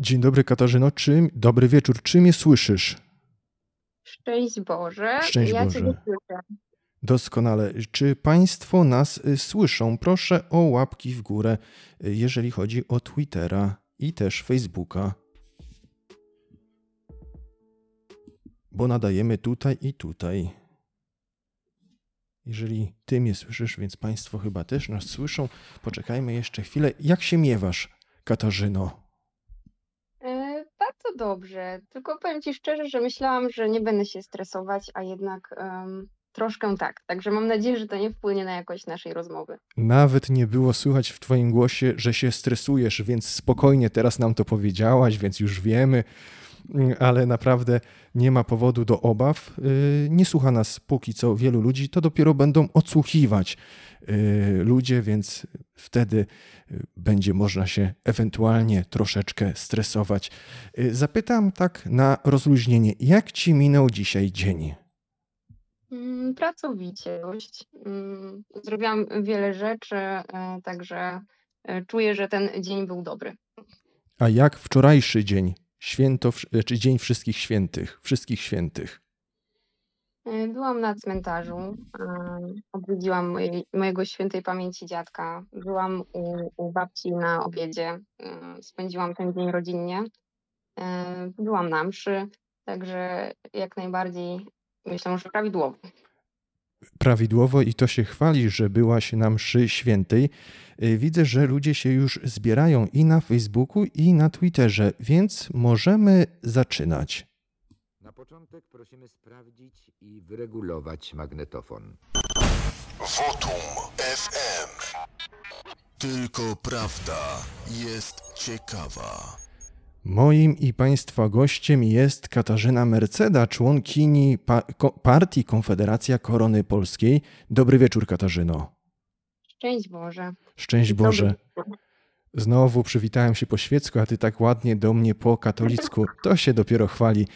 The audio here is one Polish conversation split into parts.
Dzień dobry Katarzyno, czym, dobry wieczór, czy mnie słyszysz? Szczęść Boże. Szczęść Ja Boże. Słyszę. Doskonale. Czy Państwo nas y, słyszą? Proszę o łapki w górę, y, jeżeli chodzi o Twittera i też Facebooka. Bo nadajemy tutaj i tutaj. Jeżeli Ty mnie słyszysz, więc Państwo chyba też nas słyszą. Poczekajmy jeszcze chwilę. Jak się miewasz, Katarzyno? Dobrze. Tylko powiem Ci szczerze, że myślałam, że nie będę się stresować, a jednak em, troszkę tak. Także mam nadzieję, że to nie wpłynie na jakość naszej rozmowy. Nawet nie było słychać w Twoim głosie, że się stresujesz, więc spokojnie teraz nam to powiedziałaś, więc już wiemy, Mm, ale naprawdę nie ma powodu do obaw. Y, Nie słucha nas póki co wielu ludzi, to dopiero będą odsłuchiwać ludzie, więc wtedy y, będzie można się ewentualnie troszeczkę stresować. Y, Zapytam tak na rozluźnienie, jak Ci minął dzisiaj dzień? Mm, Pracowicie dość. Mm, Zrobiłam wiele rzeczy, e, także e, czuję, że ten dzień był dobry. A jak wczorajszy dzień? Święto, czy Dzień Wszystkich Świętych, Wszystkich Świętych. E, Byłam na cmentarzu, odwiedziłam mojej, mojego świętej pamięci dziadka, byłam u, u babci na obiedzie, spędziłam ten dzień rodzinnie, e, byłam na mszy, także jak najbardziej myślę, że prawidłowo. prawidłowo i to się chwali, że byłaś na mszy świętej. Y, Widzę, że ludzie się już zbierają i na Facebooku, i na Twitterze, więc możemy zaczynać. Na początek prosimy sprawdzić i wyregulować magnetofon. Wotum FM. Tylko prawda jest ciekawa. Moim i Państwa gościem jest Katarzyna Merceda, członkini pa- ko- partii Konfederacja Korony Polskiej. Dobry wieczór, Katarzyno. Szczęść Boże. Szczęść Dobry Boże. wieczór. Znowu przywitałem się po świecku, a ty tak ładnie do mnie po katolicku. To się dopiero chwali.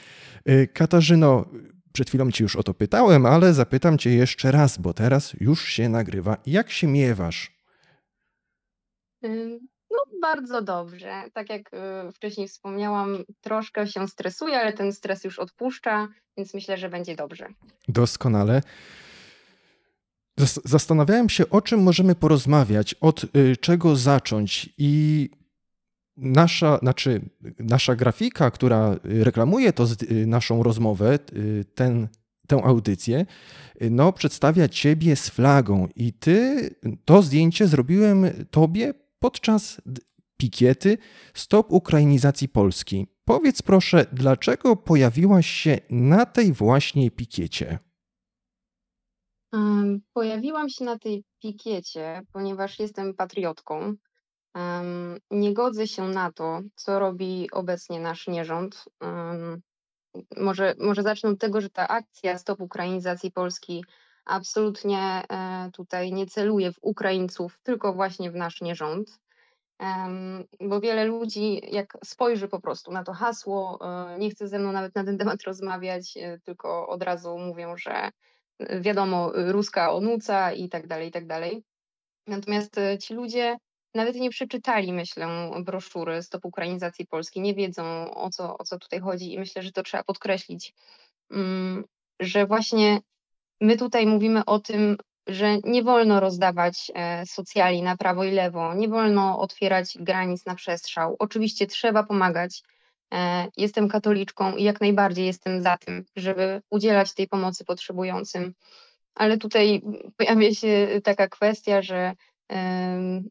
Y, Katarzyno, przed chwilą cię już o to pytałem, ale zapytam cię jeszcze raz, bo teraz już się nagrywa. Jak się miewasz? Ym, No bardzo dobrze. Tak jak y, wcześniej wspomniałam, troszkę się stresuję, ale ten stres już odpuszcza, więc myślę, że będzie dobrze. Doskonale. Zas- Zastanawiałem się, o czym możemy porozmawiać, od y, czego zacząć i nasza, znaczy, nasza grafika, która y, reklamuje to, y, naszą rozmowę, ten, tę audycję, no, przedstawia ciebie z flagą i ty, to zdjęcie zrobiłem tobie podczas pikiety Stop Ukrainizacji Polski. Powiedz proszę, dlaczego pojawiłaś się na tej właśnie pikiecie? Pojawiłam się na tej pikiecie, ponieważ jestem patriotką. Nie godzę się na to, co robi obecnie nasz nierząd. Może, może zacznę od tego, że ta akcja Stop Ukrainizacji Polski absolutnie e, tutaj nie celuje w Ukraińców, tylko właśnie w nasz nierząd. Bo wiele ludzi, jak spojrzy po prostu na to hasło, e, nie chce ze mną nawet na ten temat rozmawiać, e, tylko od razu mówią, że wiadomo, y, ruska onuca i tak dalej, i tak dalej. Natomiast e, ci ludzie nawet nie przeczytali, myślę, broszury Stop Ukrainizacji Polski, nie wiedzą o co, o co tutaj chodzi i myślę, że to trzeba podkreślić, mm, że właśnie my tutaj mówimy o tym, że nie wolno rozdawać e, socjali na prawo i lewo, nie wolno otwierać granic na przestrzał. Oczywiście trzeba pomagać. E, Jestem katoliczką i jak najbardziej jestem za tym, żeby udzielać tej pomocy potrzebującym. Ale tutaj pojawia się taka kwestia, że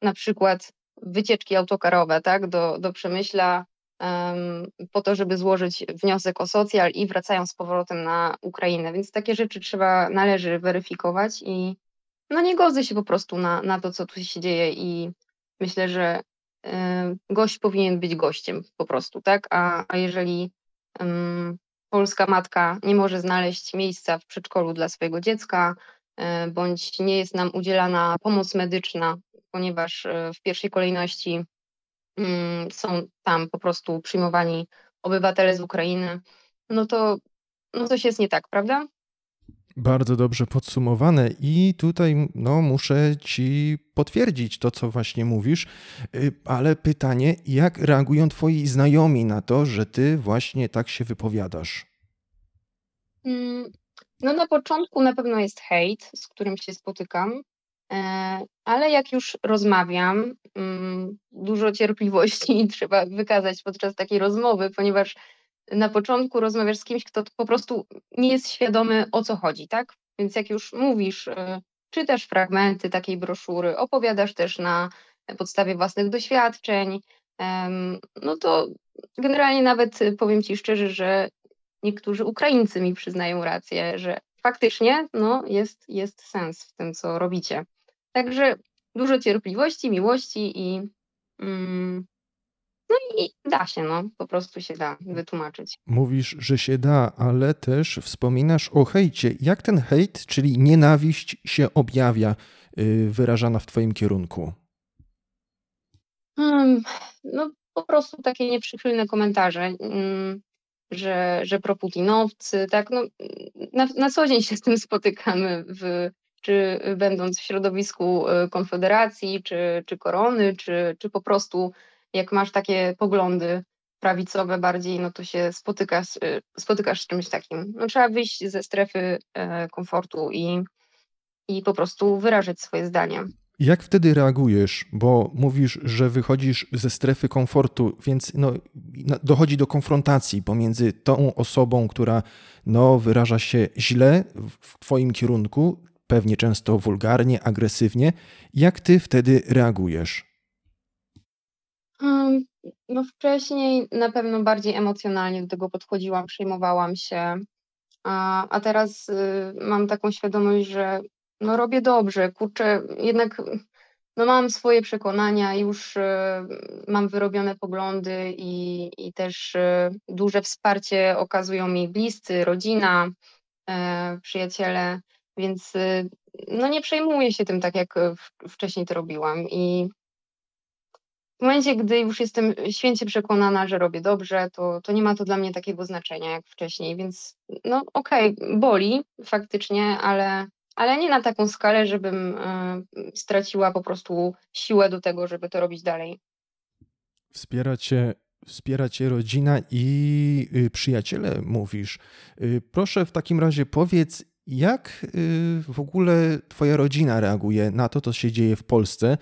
na przykład wycieczki autokarowe tak, do, do Przemyśla em, po to, żeby złożyć wniosek o socjal i wracają z powrotem na Ukrainę. Więc takie rzeczy trzeba, należy weryfikować i no nie godzę się po prostu na, na to, co tu się dzieje i myślę, że gość powinien być gościem po prostu, tak? A, a jeżeli em, polska matka nie może znaleźć miejsca w przedszkolu dla swojego dziecka, e, bądź nie jest nam udzielana pomoc medyczna, ponieważ e, w pierwszej kolejności mm, są tam po prostu przyjmowani obywatele z Ukrainy, no to no coś jest nie tak, prawda? Bardzo dobrze podsumowane i tutaj no, muszę ci potwierdzić to, co właśnie mówisz, y, ale pytanie, jak reagują twoi znajomi na to, że ty właśnie tak się wypowiadasz? Mm, no na początku na pewno jest hejt, z którym się spotykam, e, ale jak już rozmawiam, mm, dużo cierpliwości trzeba wykazać podczas takiej rozmowy, ponieważ na początku rozmawiasz z kimś, kto po prostu nie jest świadomy o co chodzi, tak? Więc jak już mówisz, e, czytasz fragmenty takiej broszury, opowiadasz też na podstawie własnych doświadczeń, no to generalnie nawet powiem Ci szczerze, że niektórzy Ukraińcy mi przyznają rację, że faktycznie no, jest, jest sens w tym, co robicie. Także dużo cierpliwości, miłości i mm, no i da się, no, po prostu się da wytłumaczyć. Mówisz, że się da, ale też wspominasz o hejcie. Jak ten hejt, czyli nienawiść się objawia, yy, wyrażana w twoim kierunku? Hmm, no po prostu takie nieprzychylne komentarze. Mm, że, że proputinowcy, tak, no, na, na co dzień się z tym spotykamy, w, czy będąc w środowisku e, Konfederacji, czy, czy Korony, czy, czy po prostu jak masz takie poglądy prawicowe bardziej, no to się spotykasz, e, spotykasz z czymś takim. No, trzeba wyjść ze strefy e, komfortu i, i po prostu wyrażać swoje zdanie. Jak wtedy reagujesz? Bo mówisz, że wychodzisz ze strefy komfortu, więc no, dochodzi do konfrontacji pomiędzy tą osobą, która no, wyraża się źle w Twoim kierunku, pewnie często wulgarnie, agresywnie. Jak Ty wtedy reagujesz? Hmm, no wcześniej na pewno bardziej emocjonalnie do tego podchodziłam, przejmowałam się, a, a teraz y, mam taką świadomość, że no robię dobrze, kurczę, jednak no mam swoje przekonania, już e, mam wyrobione poglądy i, i też e, duże wsparcie okazują mi bliscy, rodzina, e, przyjaciele, więc no nie przejmuję się tym tak, jak wcześniej to robiłam i w momencie, gdy już jestem święcie przekonana, że robię dobrze, to, to nie ma to dla mnie takiego znaczenia jak wcześniej, więc no okej, okay, boli faktycznie, ale ale nie na taką skalę, żebym e, straciła po prostu siłę do tego, żeby to robić dalej. Wspiera cię, wspiera cię rodzina i y, przyjaciele, mówisz. Y, proszę w takim razie powiedz, jak y, w ogóle Twoja rodzina reaguje na to, co się dzieje w Polsce?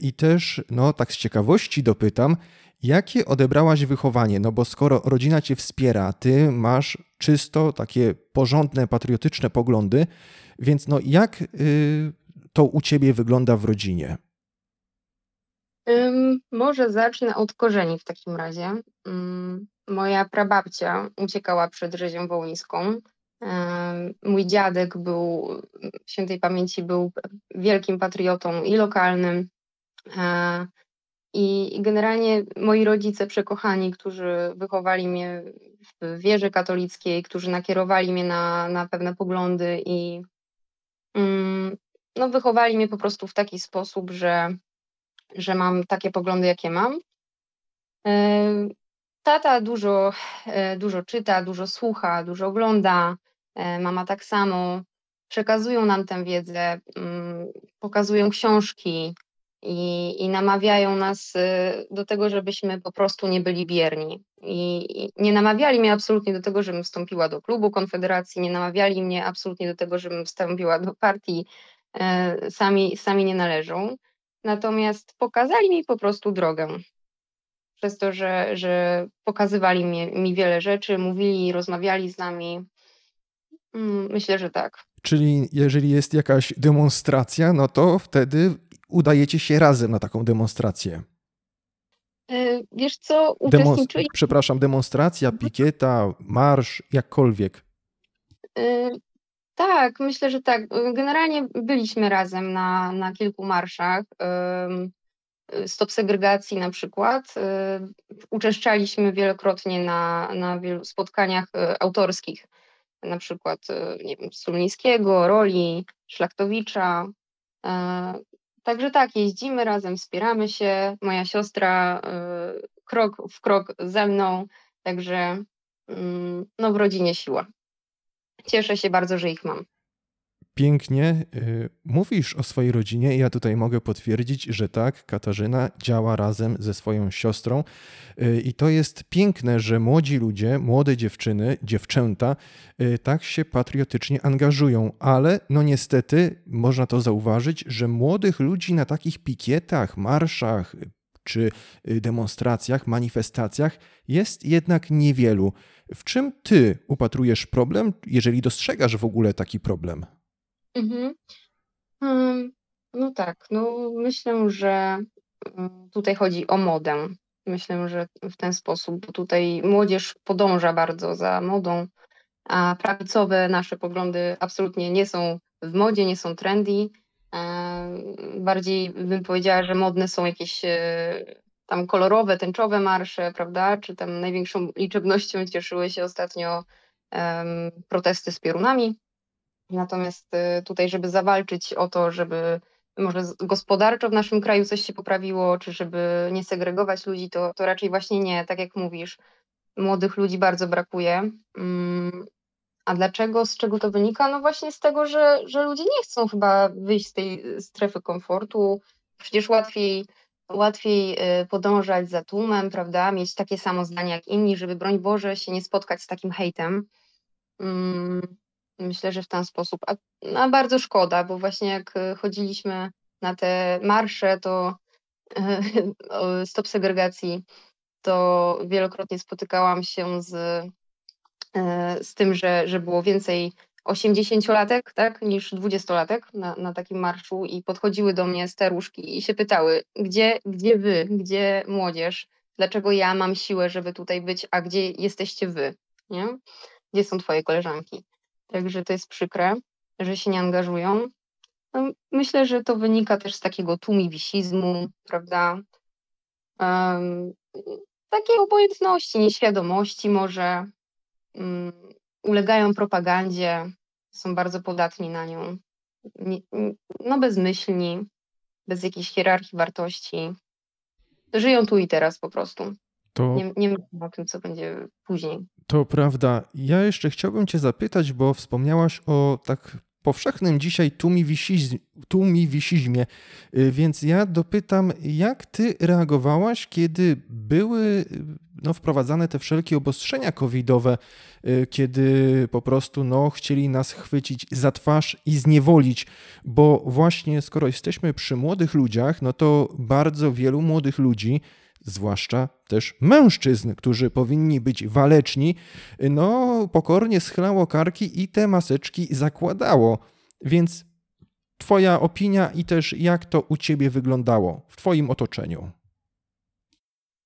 I też, no tak z ciekawości dopytam, jakie odebrałaś wychowanie? No bo skoro rodzina Cię wspiera, Ty masz czysto takie porządne, patriotyczne poglądy, więc no jak y, to u ciebie wygląda w rodzinie? może zacznę od korzeni w takim razie. moja prababcia uciekała przed rzezią wołyńską. Mój dziadek był, świętej pamięci, był wielkim patriotą i lokalnym. E, I generalnie moi rodzice przekochani, którzy wychowali mnie w wierze katolickiej, którzy nakierowali mnie na, na pewne poglądy i Mm, no, wychowali mnie po prostu w taki sposób, że, że mam takie poglądy, jakie mam. E, tata dużo, e, dużo czyta, dużo słucha, dużo ogląda. E, mama tak samo. Przekazują nam tę wiedzę, mm, pokazują książki i, i namawiają nas do tego, żebyśmy po prostu nie byli bierni. I, nie namawiali mnie absolutnie do tego, żebym wstąpiła do klubu Konfederacji, nie namawiali mnie absolutnie do tego, żebym wstąpiła do partii, e, sami, sami nie należą. Natomiast pokazali mi po prostu drogę. Przez to, że, że pokazywali mi, mi wiele rzeczy, mówili, rozmawiali z nami. Mm, myślę, że tak. Czyli jeżeli jest jakaś demonstracja, no to wtedy udajecie się razem na taką demonstrację. E, wiesz co, uczestniczyli... Przepraszam, demonstracja, mhm. pikieta, marsz, jakkolwiek. E, tak, myślę, że tak. Generalnie byliśmy razem na, na kilku marszach. Stop segregacji na przykład. E, uczęszczaliśmy wielokrotnie na, na wielu spotkaniach autorskich, na przykład nie wiem, Sulnińskiego, Roli, Szlachtowicza. Także tak, jeździmy razem, wspieramy się. Moja siostra y, krok w krok ze mną, także mm, no w rodzinie siła. Cieszę się bardzo, że ich mam. Pięknie y, mówisz o swojej rodzinie i ja tutaj mogę potwierdzić, że tak, Katarzyna działa razem ze swoją siostrą y, i to jest piękne, że młodzi ludzie, młode dziewczyny, dziewczęta y, tak się patriotycznie angażują, ale no niestety można to zauważyć, że młodych ludzi na takich pikietach, marszach, czy demonstracjach, manifestacjach jest jednak niewielu. W czym ty upatrujesz problem, jeżeli dostrzegasz w ogóle taki problem? Mhm. No tak, no myślę, że mm, tutaj chodzi o modę. Myślę, że w ten sposób, bo tutaj młodzież podąża bardzo za modą, a prawicowe nasze poglądy absolutnie nie są w modzie, nie są trendy. Bardziej bym powiedziała, że modne są jakieś e, tam kolorowe, tęczowe marsze, prawda? Czy tam największą liczebnością cieszyły się ostatnio protesty z piorunami. Natomiast y, tutaj, żeby zawalczyć o to, żeby może gospodarczo w naszym kraju coś się poprawiło, czy żeby nie segregować ludzi, to, to raczej właśnie nie, tak jak mówisz. Młodych ludzi bardzo brakuje. Mm, a dlaczego, z czego to wynika? No właśnie z tego, że, że ludzie nie chcą chyba wyjść z tej strefy komfortu. Przecież łatwiej, łatwiej y, podążać za tłumem, prawda? Mieć takie samo zdanie jak inni, żeby broń Boże się nie spotkać z takim hejtem. Myślę, że w ten sposób. A, no, a bardzo szkoda, bo właśnie jak e, chodziliśmy na te marsze, to stop segregacji, to wielokrotnie spotykałam się z, e, z tym, że, że było więcej 80-latek tak, niż 20-latek na, na takim marszu i podchodziły do mnie staruszki i się pytały, gdzie, gdzie wy, gdzie młodzież, dlaczego ja mam siłę, żeby tutaj być, a gdzie jesteście wy, nie? Gdzie są twoje koleżanki? Także to jest przykre, że się nie angażują. No, myślę, że to wynika też z takiego tłumiwisizmu, prawda? Um, takiej obojętności, nieświadomości może. Um, ulegają propagandzie, są bardzo podatni na nią. Nie, no bezmyślni, bez jakiejś hierarchii wartości. Żyją tu i teraz po prostu. To... Nie, nie myślę o tym, co będzie później. To prawda. Ja jeszcze chciałbym Cię zapytać, bo wspomniałaś o tak powszechnym dzisiaj tłumiwisizmie, y, więc ja dopytam, jak Ty reagowałaś, kiedy były no, wprowadzane te wszelkie obostrzenia covidowe, y, kiedy po prostu no, chcieli nas chwycić za twarz i zniewolić, bo właśnie skoro jesteśmy przy młodych ludziach, no to bardzo wielu młodych ludzi zwłaszcza też mężczyzn, którzy powinni być waleczni, no pokornie schylało karki i te maseczki zakładało. Więc Twoja opinia i też jak to u Ciebie wyglądało w Twoim otoczeniu?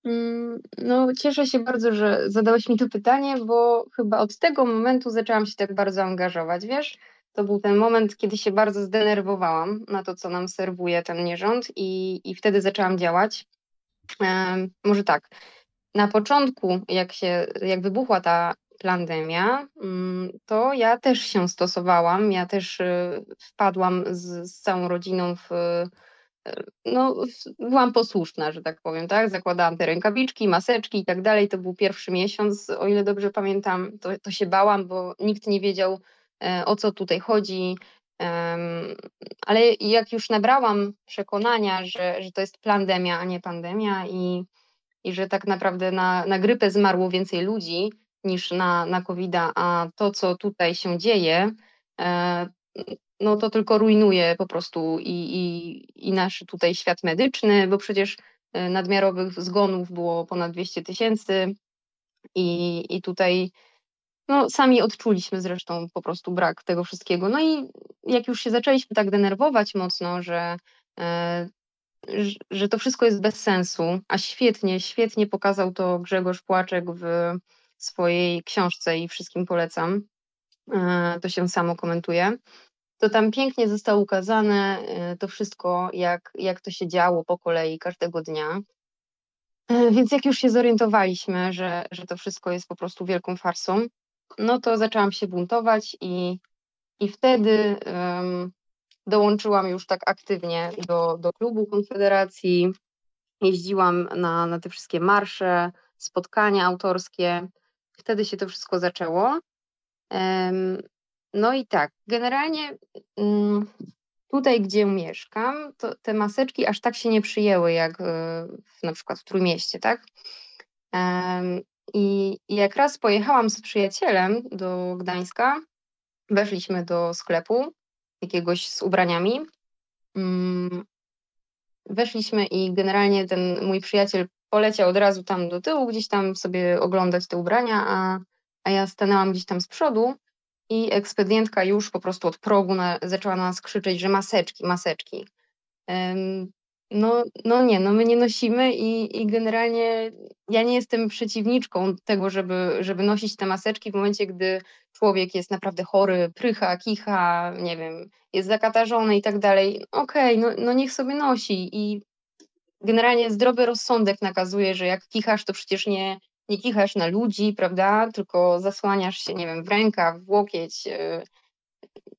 Mm, no, cieszę się bardzo, że zadałeś mi to pytanie, bo chyba od tego momentu zaczęłam się tak bardzo angażować. Wiesz, to był ten moment, kiedy się bardzo zdenerwowałam na to, co nam serwuje ten nierząd, i, i wtedy zaczęłam działać może tak, na początku, jak się, jak wybuchła ta pandemia, mm, to ja też się stosowałam, ja też y, wpadłam z, z całą rodziną w, y, no, byłam posłuszna, że tak powiem, tak? Zakładałam te rękawiczki, maseczki i tak dalej. To był pierwszy miesiąc, o ile dobrze pamiętam, to, to się bałam, bo nikt nie wiedział, e, o co tutaj chodzi. Ale jak już nabrałam przekonania, że, że to jest pandemia, a nie pandemia i, i że tak naprawdę na, na grypę zmarło więcej ludzi niż na, na covid a to, co tutaj się dzieje, e, no to tylko rujnuje po prostu i, i, i nasz tutaj świat medyczny, bo przecież e, nadmiarowych zgonów było ponad 200 tysięcy i, i tutaj no, sami odczuliśmy zresztą po prostu brak tego wszystkiego. No i jak już się zaczęliśmy tak denerwować mocno, że, e, że to wszystko jest bez sensu, a świetnie, świetnie pokazał to Grzegorz Płaczek w swojej książce i wszystkim polecam. E, to się samo komentuje. To tam pięknie zostało ukazane e, to wszystko, jak, jak to się działo po kolei każdego dnia. Więc jak już się zorientowaliśmy, że, że to wszystko jest po prostu wielką farsą, no to zaczęłam się buntować i, i wtedy um, dołączyłam już tak aktywnie do, do klubu Konfederacji. Jeździłam na, na te wszystkie marsze, spotkania autorskie. Wtedy się to wszystko zaczęło. Um, no i tak, generalnie mm, tutaj, gdzie mieszkam, to te maseczki aż tak się nie przyjęły, jak na przykład w Trójmieście, tak? I jak raz pojechałam z przyjacielem do Gdańska, weszliśmy do sklepu jakiegoś z ubraniami. Mm, weszliśmy i generalnie ten mój przyjaciel poleciał od razu tam do tyłu, gdzieś tam sobie oglądać te ubrania, a, a ja stanęłam gdzieś tam z przodu i ekspedientka już po prostu od progu na, zaczęła na nas krzyczeć, że maseczki, maseczki. No, no nie, no my nie nosimy i, i generalnie ja nie jestem przeciwniczką tego, żeby, żeby nosić te maseczki w momencie, gdy człowiek jest naprawdę chory, prycha, kicha, nie wiem, jest zakatarzony i tak dalej. Okej, okay, no, no niech sobie nosi i generalnie zdrowy rozsądek nakazuje, że jak kichasz, to przecież nie, nie kichasz na ludzi, prawda, tylko zasłaniasz się, nie wiem, w rękaw, w łokieć, y,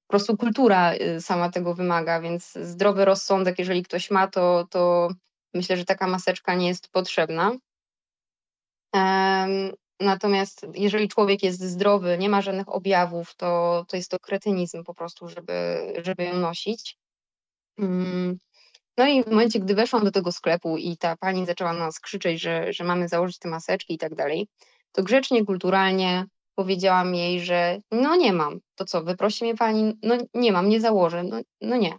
po prostu kultura y, sama tego wymaga, więc zdrowy rozsądek, jeżeli ktoś ma, to, to myślę, że taka maseczka nie jest potrzebna. Natomiast jeżeli człowiek jest zdrowy, nie ma żadnych objawów, to, to jest to kretynizm po prostu, żeby, żeby ją nosić. Mm. No i w momencie, gdy weszłam do tego sklepu i ta pani zaczęła na nas krzyczeć, że, że mamy założyć te maseczki i tak dalej, to grzecznie, kulturalnie powiedziałam jej, że no nie mam. To co, wyprosi mnie pani? No nie mam, nie założę. No, no nie.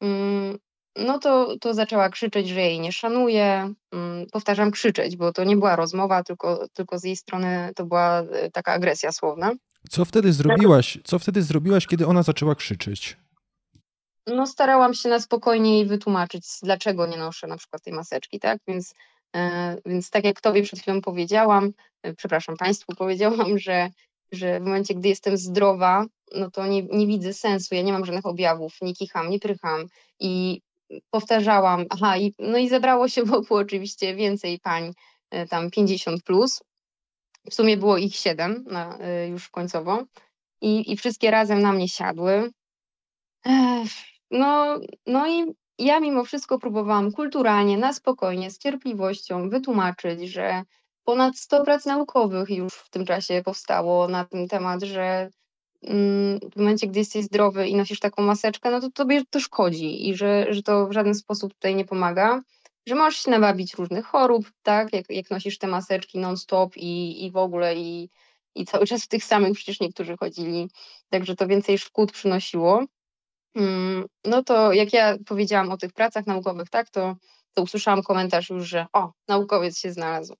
Mm, no to, to zaczęła krzyczeć, że jej nie szanuje. Mm, powtarzam krzyczeć, bo to nie była rozmowa, tylko, tylko z jej strony to była e, taka agresja słowna. Co wtedy zrobiłaś? Co wtedy zrobiłaś, kiedy ona zaczęła krzyczeć? No starałam się na spokojnie jej wytłumaczyć, dlaczego nie noszę na przykład tej maseczki, tak? Więc więc tak jak Tobie przed chwilą powiedziałam, e, przepraszam Państwu, powiedziałam, że, że w momencie, gdy jestem zdrowa, no to nie, nie widzę sensu, ja nie mam żadnych objawów, nie kicham, nie prycham. I powtarzałam, aha, i, no i zebrało się wokół oczywiście więcej pań, e, tam 50 plus, w sumie było ich 7 na, już końcowo. I, i wszystkie razem na mnie siadły. No, no i ja mimo wszystko próbowałam kulturalnie, na spokojnie, z cierpliwością wytłumaczyć, że ponad 100 prac naukowych już w tym czasie powstało na ten temat, że mm, w momencie, gdy jesteś zdrowy i nosisz taką maseczkę, no to tobie to szkodzi i że, że to w żaden sposób tutaj nie pomaga, że możesz się nabawić różnych chorób, tak, jak, jak nosisz te maseczki non-stop i, i w ogóle i, i cały czas w tych samych przecież niektórzy chodzili, także to więcej szkód przynosiło. Mm, no to jak ja powiedziałam o tych pracach naukowych, tak, to, to usłyszałam komentarz już, że o, naukowiec się znalazł.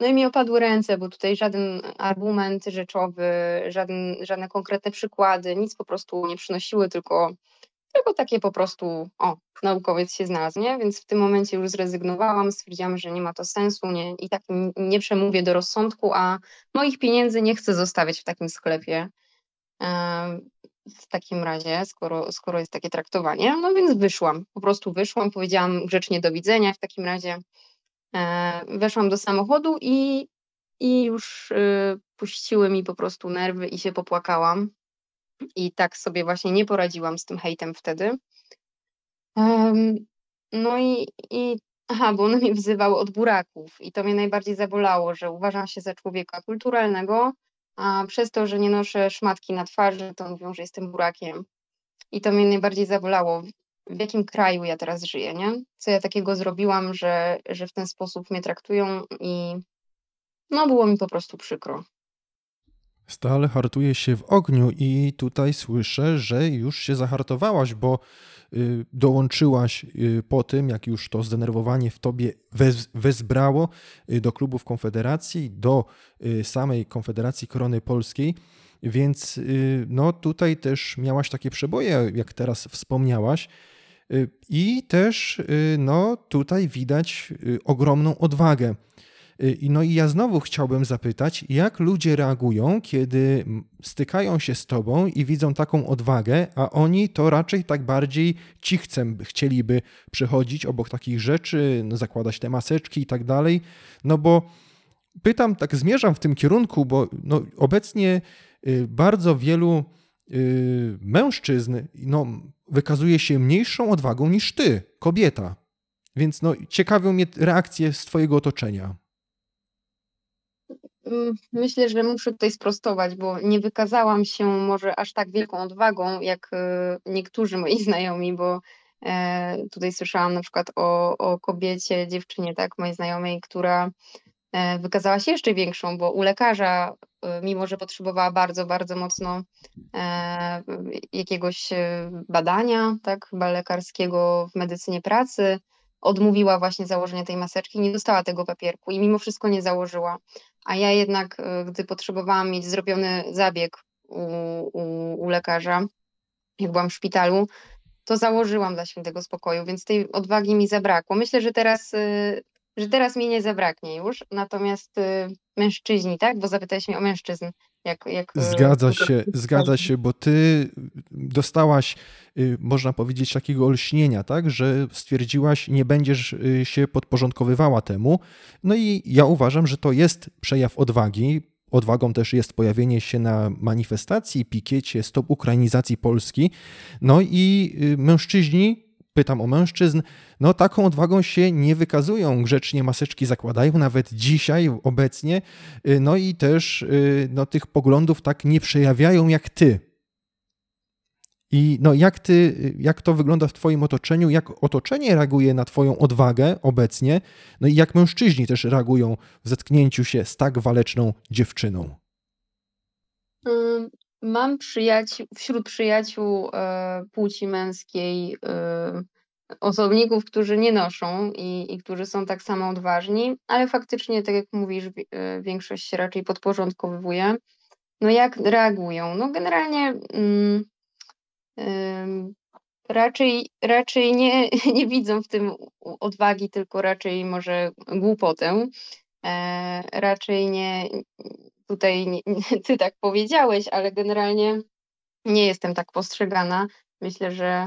No i mi opadły ręce, bo tutaj żaden argument rzeczowy, żaden, żadne konkretne przykłady, nic po prostu nie przynosiły, tylko, tylko takie po prostu, o, naukowiec się znalazł, nie? Więc w tym momencie już zrezygnowałam, stwierdziłam, że nie ma to sensu nie, i tak nie przemówię do rozsądku, a moich pieniędzy nie chcę zostawiać w takim sklepie w takim razie, skoro, skoro jest takie traktowanie. No więc wyszłam, po prostu wyszłam, powiedziałam grzecznie do widzenia w takim razie. E, weszłam do samochodu i, i już y, puściły mi po prostu nerwy i się popłakałam. I tak sobie właśnie nie poradziłam z tym hejtem wtedy. No i, i aha, bo one mnie wzywały od buraków i to mnie najbardziej zabolało, że uważam się za człowieka kulturalnego, a przez to, że nie noszę szmatki na twarzy, to mówią, że jestem burakiem. I to mnie najbardziej zabolało. W jakim kraju ja teraz żyję, nie? Co ja takiego zrobiłam, że, że w ten sposób mnie traktują i no było mi po prostu przykro. Stal hartuje się w ogniu i tutaj słyszę, że już się zahartowałaś, bo y, dołączyłaś y, po tym, jak już to zdenerwowanie w tobie wez, wezbrało y, do klubów Konfederacji, do samej Konfederacji Korony Polskiej. Więc no tutaj też miałaś takie przeboje, jak teraz wspomniałaś. I też no tutaj widać ogromną odwagę no i ja znowu chciałbym zapytać, jak ludzie reagują, kiedy stykają się z tobą i widzą taką odwagę, a oni to raczej tak bardziej cichcem chcieliby przechodzić obok takich rzeczy, no, zakładać te maseczki i tak dalej. No bo pytam, tak zmierzam w tym kierunku, bo no, obecnie y, bardzo wielu y, mężczyzn no, wykazuje się mniejszą odwagą niż ty, kobieta. Więc no, ciekawią mnie reakcje z twojego otoczenia. Mm, myślę, że muszę tutaj sprostować, bo nie wykazałam się może aż tak wielką odwagą, jak e, niektórzy moi znajomi, bo e, tutaj słyszałam na przykład o, o kobiecie, dziewczynie, tak, mojej znajomej, która e, wykazała się jeszcze większą, bo u lekarza, mimo że potrzebowała bardzo, bardzo mocno jakiegoś badania, tak, lekarskiego w medycynie pracy, odmówiła właśnie założenia tej maseczki, nie dostała tego papierku i mimo wszystko nie założyła. A ja jednak, e, gdy potrzebowałam mieć zrobiony zabieg u, u, u lekarza, jak byłam w szpitalu, to założyłam dla świętego spokoju, więc tej odwagi mi zabrakło. Myślę, że teraz, e, że teraz mi nie zabraknie już, natomiast e, mężczyźni, tak? Bo zapytałeś mnie o mężczyzn. Jak, jak, e, zgadza się, zgadza się, bo ty dostałaś, y, można powiedzieć, takiego olśnienia, tak, że stwierdziłaś, nie będziesz y, się podporządkowywała temu. No i ja uważam, że to jest przejaw odwagi. Odwagą też jest pojawienie się na manifestacji, pikiecie Stop Ukrainizacji Polski. No i y, mężczyźni pytam o mężczyzn, no taką odwagą się nie wykazują, grzecznie maseczki zakładają, nawet dzisiaj, obecnie, y, no i też y, no, tych poglądów tak nie przejawiają jak ty. I no, jak, ty, jak to wygląda w Twoim otoczeniu, jak otoczenie reaguje na Twoją odwagę obecnie, no i jak mężczyźni też reagują w zetknięciu się z tak waleczną dziewczyną? Mam przyjaciół, wśród przyjaciół e, płci męskiej e, osobników, którzy nie noszą i, i którzy są tak samo odważni, ale faktycznie, tak jak mówisz, e, większość się raczej podporządkowuje. No jak reagują? No generalnie mm, raczej, raczej nie, nie widzą w tym odwagi, tylko raczej może głupotę. E, raczej nie, tutaj nie, ty tak powiedziałeś, ale generalnie nie jestem tak postrzegana. Myślę, że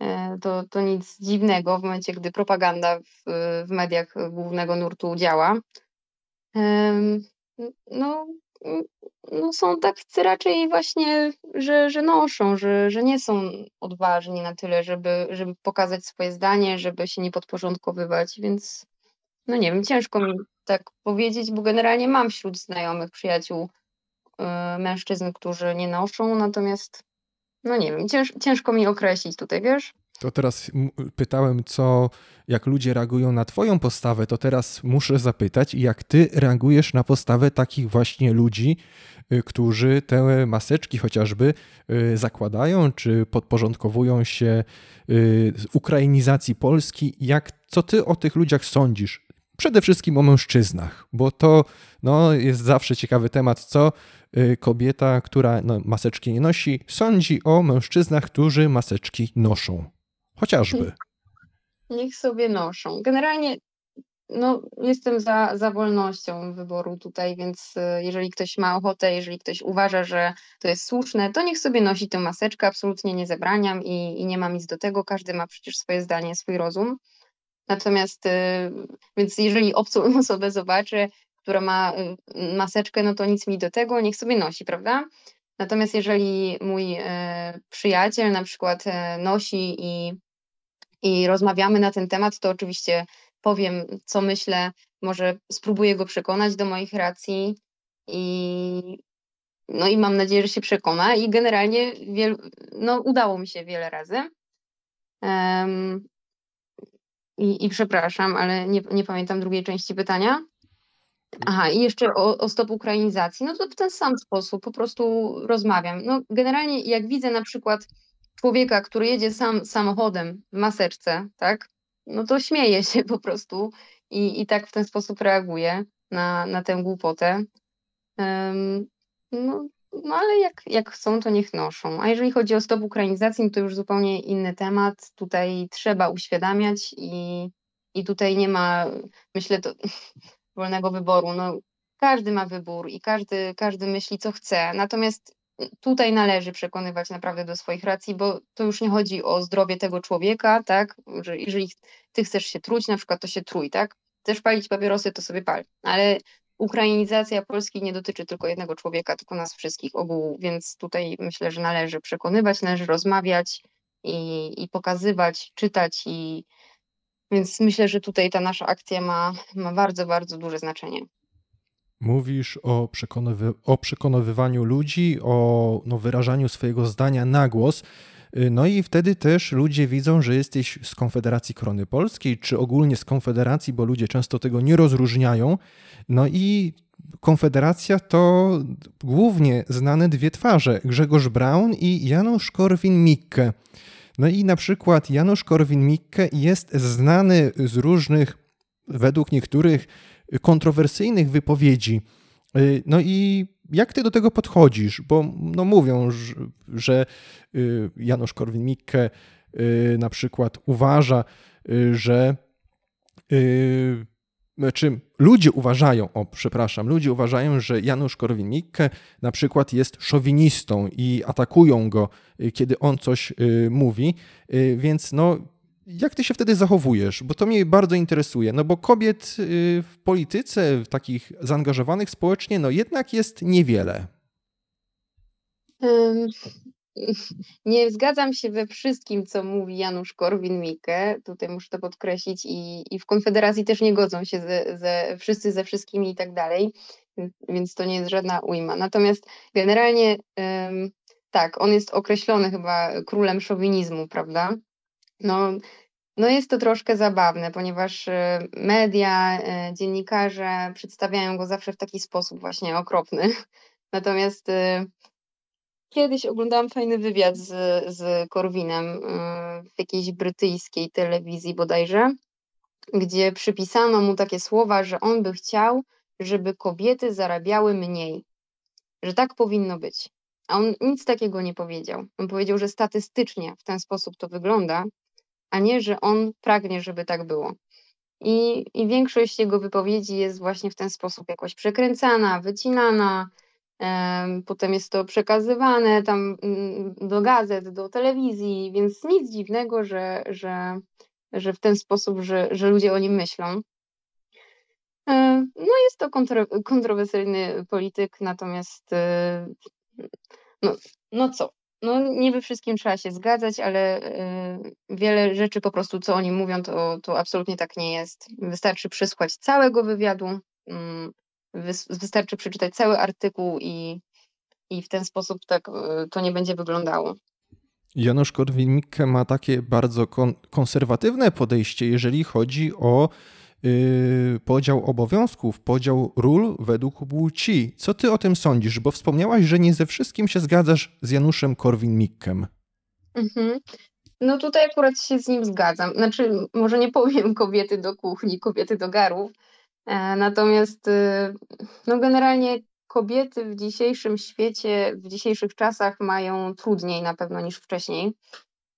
e, to, to nic dziwnego w momencie, gdy propaganda w, w mediach głównego nurtu działa. No, no są tacy raczej właśnie, że, że noszą, że, że nie są odważni na tyle, żeby, żeby pokazać swoje zdanie, żeby się nie podporządkowywać, więc no nie wiem, ciężko mi tak powiedzieć, bo generalnie mam wśród znajomych, przyjaciół y, mężczyzn, którzy nie noszą, natomiast no nie wiem, cięż, ciężko mi określić tutaj, wiesz? To teraz pytałem, co, jak ludzie reagują na Twoją postawę, to teraz muszę zapytać, jak Ty reagujesz na postawę takich właśnie ludzi, y, którzy te maseczki chociażby y, zakładają, czy podporządkowują się ukrainizacji Polski. Jak, co Ty o tych ludziach sądzisz? Przede wszystkim o mężczyznach, bo to no, jest zawsze ciekawy temat, co y, kobieta, która no, maseczki nie nosi, sądzi o mężczyznach, którzy maseczki noszą. Chociażby. Niech sobie noszą. Generalnie no, jestem za, za wolnością wyboru tutaj, więc y, jeżeli ktoś ma ochotę, jeżeli ktoś uważa, że to jest słuszne, to niech sobie nosi tę maseczkę, absolutnie nie zabraniam i, i nie mam nic do tego. Każdy ma przecież swoje zdanie, swój rozum. Natomiast, y, więc jeżeli obcą osobę zobaczę, która ma y, maseczkę, no to nic mi do tego, niech sobie nosi, prawda? Natomiast jeżeli mój e, przyjaciel na przykład nosi i, i rozmawiamy na ten temat, to oczywiście powiem, co myślę, może spróbuję go przekonać do moich racji i no i mam nadzieję, że się przekona i generalnie wiel, no, udało mi się wiele razy. I, i przepraszam, ale nie, nie pamiętam drugiej części pytania. Aha, i jeszcze o, o stop ukrainizacji. No to w ten sam sposób po prostu rozmawiam. No generalnie jak widzę na przykład człowieka, który jedzie sam samochodem w maseczce, tak, no to śmieję się po prostu i, i tak w ten sposób reaguję na, na tę głupotę. Um, no, no ale jak, jak chcą, to niech noszą. A jeżeli chodzi o stop ukrainizacji, no to już zupełnie inny temat. Tutaj trzeba uświadamiać i, i tutaj nie ma, myślę, to wolnego wyboru. No, każdy ma wybór i każdy, każdy myśli, co chce. Natomiast tutaj należy przekonywać naprawdę do swoich racji, bo to już nie chodzi o zdrowie tego człowieka, tak? Że jeżeli ty chcesz się truć, na przykład, to się trój, tak? Chcesz palić papierosy, to sobie pal. Ale ukrainizacja Polski nie dotyczy tylko jednego człowieka, tylko nas wszystkich ogółu, więc tutaj myślę, że należy przekonywać, należy rozmawiać i, i pokazywać, czytać i więc myślę, że tutaj ta nasza akcja ma, ma bardzo, bardzo duże znaczenie. Mówisz o, przekonywy, o przekonywywaniu ludzi, o no, wyrażaniu swojego zdania na głos. Y, no i wtedy też ludzie widzą, że jesteś z Konfederacji Korony Polskiej, czy ogólnie z Konfederacji, bo ludzie często tego nie rozróżniają. No i Konfederacja to głównie znane dwie twarze: Grzegorz Braun i Janusz Korwin-Mikke. No i na przykład Janusz Korwin-Mikke jest znany z różnych, według niektórych, kontrowersyjnych wypowiedzi. Y, no i jak ty do tego podchodzisz? Bo no mówią, że y, Janusz Korwin-Mikke y, na przykład uważa, że czy ludzie uważają, o przepraszam, ludzie uważają, że Janusz Korwin-Mikke na przykład jest szowinistą i atakują go, kiedy on coś mówi, więc no jak ty się wtedy zachowujesz? Bo to mnie bardzo interesuje. No bo kobiet y, w polityce, w takich zaangażowanych społecznie, no jednak jest niewiele. Nie zgadzam się we wszystkim, co mówi Janusz Korwin-Mikke. Tutaj muszę to podkreślić. I, I w Konfederacji też nie godzą się ze, ze, wszyscy ze wszystkimi i tak dalej, więc to nie jest żadna ujma. Natomiast generalnie tak, on jest określony chyba królem szowinizmu, prawda? No, no jest to troszkę zabawne, ponieważ e, media, e, dziennikarze przedstawiają go zawsze w taki sposób właśnie okropny. Natomiast e, kiedyś oglądałam fajny wywiad z, z Korwinem w jakiejś brytyjskiej telewizji bodajże, gdzie przypisano mu takie słowa, że on by chciał, żeby kobiety zarabiały mniej, że tak powinno być. A on nic takiego nie powiedział. On powiedział, że statystycznie w ten sposób to wygląda, a nie, że on pragnie, żeby tak było. I, I większość jego wypowiedzi jest właśnie w ten sposób jakoś przekręcana, wycinana, potem jest to przekazywane tam mm, do gazet, do telewizji, więc nic dziwnego, że, że, że w ten sposób, że, że ludzie o nim myślą. No jest to kontro, kontrowersyjny polityk, natomiast e, no, no co, no nie we wszystkim trzeba się zgadzać, ale y, wiele rzeczy po prostu, co oni mówią, to, to absolutnie tak nie jest. Wystarczy przesłuchać całego wywiadu, mm, wystarczy przeczytać cały artykuł i, i w ten sposób tak y, to nie będzie wyglądało. Janusz Korwin-Mikke ma takie bardzo kon konserwatywne podejście, jeżeli chodzi o podział obowiązków, podział ról według płci. Co ty o tym sądzisz? Bo wspomniałaś, że nie ze wszystkim się zgadzasz z Januszem Korwin-Mikkem. Mhm. No tutaj akurat się z nim zgadzam. Znaczy, może nie powiem kobiety do kuchni, kobiety do garów, e, natomiast e, no generalnie kobiety w dzisiejszym świecie, w dzisiejszych czasach mają trudniej na pewno niż wcześniej,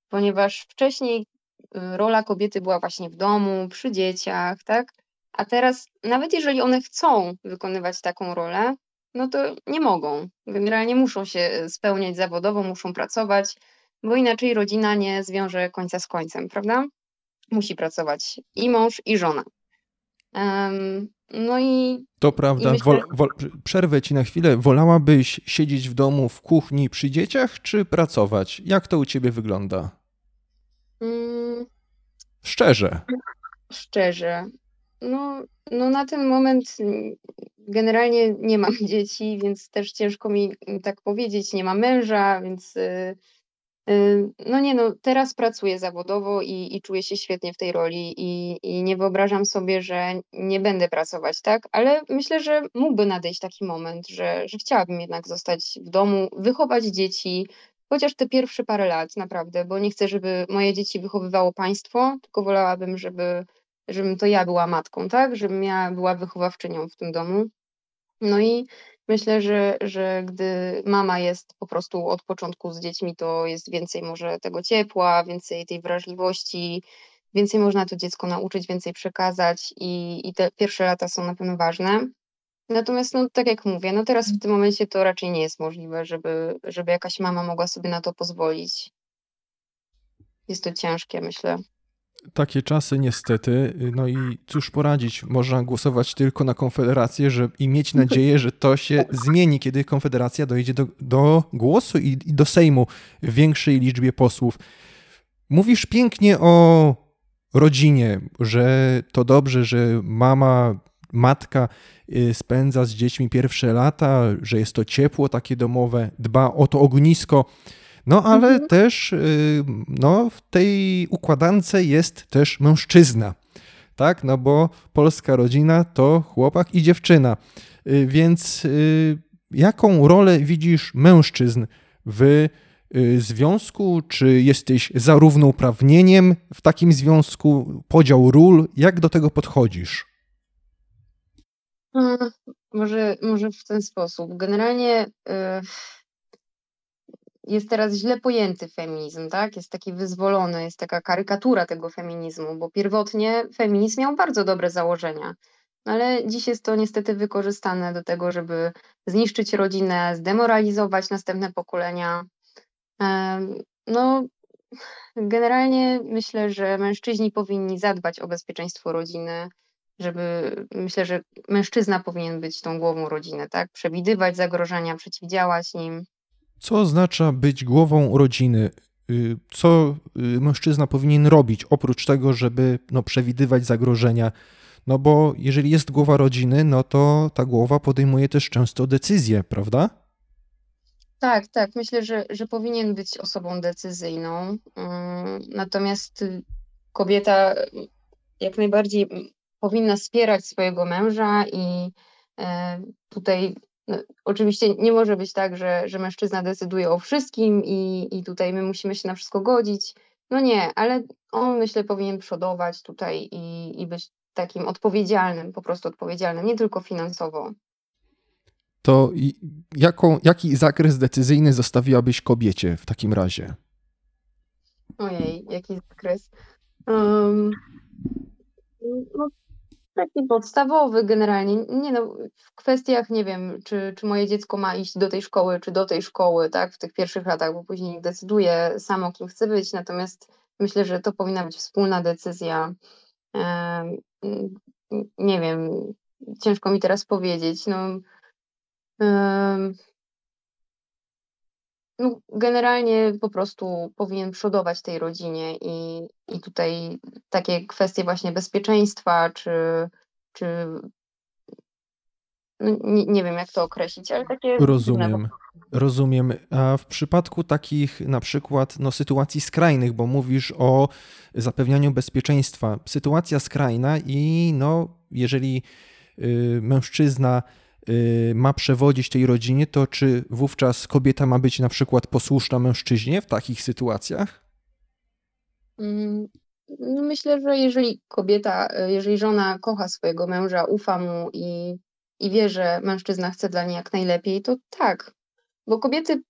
ponieważ wcześniej Y, rola kobiety była właśnie w domu, przy dzieciach, tak? A teraz, nawet jeżeli one chcą wykonywać taką rolę, no to nie mogą. Generalnie muszą się spełniać zawodowo, muszą pracować, bo inaczej rodzina nie zwiąże końca z końcem, prawda? Musi pracować i mąż, i żona. Um, no i. To prawda. Myślę... Wol, wol, przerwę ci na chwilę. Wolałabyś siedzieć w domu w kuchni przy dzieciach, czy pracować? Jak to u ciebie wygląda? Mm. Szczerze. Szczerze. No, no na ten moment generalnie nie mam dzieci, więc też ciężko mi tak powiedzieć. Nie mam męża, więc y, y, no nie no, teraz pracuję zawodowo i, i czuję się świetnie w tej roli i, i nie wyobrażam sobie, że nie będę pracować, tak? Ale myślę, że mógłby nadejść taki moment, że, że chciałabym jednak zostać w domu, wychować dzieci, Chociaż te pierwsze parę lat naprawdę, bo nie chcę, żeby moje dzieci wychowywało państwo, tylko wolałabym, żeby, żebym to ja była matką, tak? Żebym ja była wychowawczynią w tym domu. No i myślę, że, że gdy mama jest po prostu od początku z dziećmi, to jest więcej może tego ciepła, więcej tej wrażliwości, więcej można to dziecko nauczyć, więcej przekazać i, i te pierwsze lata są na pewno ważne. Natomiast, no, tak jak mówię, no teraz w tym momencie to raczej nie jest możliwe, żeby, żeby jakaś mama mogła sobie na to pozwolić. Jest to ciężkie, myślę. Takie czasy niestety. No i cóż poradzić? Można głosować tylko na Konfederację że, i mieć nadzieję, że to się zmieni, kiedy Konfederacja dojdzie do, do głosu i, i do Sejmu w większej liczbie posłów. Mówisz pięknie o rodzinie, że to dobrze, że mama matka y, spędza z dziećmi pierwsze lata, że jest to ciepło takie domowe, dba o to ognisko. No ale mhm. też y, no, w tej układance jest też mężczyzna. Tak, no bo polska rodzina to chłopak i dziewczyna. Y, więc jaką rolę widzisz mężczyzn w związku? Czy jesteś za równouprawnieniem w takim związku? Podział ról? Jak do tego podchodzisz? Hmm, może, może w ten sposób. Generalnie y, jest teraz źle pojęty feminizm, tak? Jest taki wyzwolony, jest taka karykatura tego feminizmu, bo pierwotnie feminizm miał bardzo dobre założenia. Ale dziś jest to niestety wykorzystane do tego, żeby zniszczyć rodzinę, zdemoralizować następne pokolenia. No, generalnie myślę, że mężczyźni powinni zadbać o bezpieczeństwo rodziny, żeby myślę, że mężczyzna powinien być tą głową rodziny, tak? Przewidywać zagrożenia, przeciwdziałać nim. Co oznacza być głową rodziny? Y, co y, mężczyzna powinien robić oprócz tego, żeby no, przewidywać zagrożenia? No bo jeżeli jest głowa rodziny, no to ta głowa podejmuje też często decyzje, prawda? Tak, tak. Myślę, że, że powinien być osobą decyzyjną. Mm, natomiast kobieta jak najbardziej powinna wspierać swojego męża i e, tutaj no, oczywiście nie może być tak, że, że mężczyzna decyduje o wszystkim i, i tutaj my musimy się na wszystko godzić. No nie, ale on myślę powinien przodować tutaj i, i być takim odpowiedzialnym, po prostu odpowiedzialnym, nie tylko finansowo to jaką, jaki zakres decyzyjny zostawiłabyś kobiecie w takim razie? Ojej, jaki zakres? Um, no, taki podstawowy generalnie. Nie no, w kwestiach, nie wiem, czy, czy moje dziecko ma iść do tej szkoły, czy do tej szkoły, tak, w tych pierwszych latach, bo później decyduje samo, kim chce być, natomiast myślę, że to powinna być wspólna decyzja. Nie wiem, ciężko mi teraz powiedzieć. No, no, generalnie po prostu powinien przodować tej rodzinie i, i tutaj takie kwestie właśnie bezpieczeństwa, czy, czy no nie, nie wiem jak to określić, ale takie. Rozumiem. Rozumiem. A w przypadku takich na przykład no, sytuacji skrajnych, bo mówisz o zapewnianiu bezpieczeństwa, sytuacja skrajna i no, jeżeli y, mężczyzna ma przewodzić tej rodzinie, to czy wówczas kobieta ma być na przykład posłuszna mężczyźnie w takich sytuacjach? Mm, no myślę, że jeżeli kobieta, jeżeli żona kocha swojego męża, ufa mu i, i wie, że mężczyzna chce dla niej jak najlepiej, to tak. Bo kobiety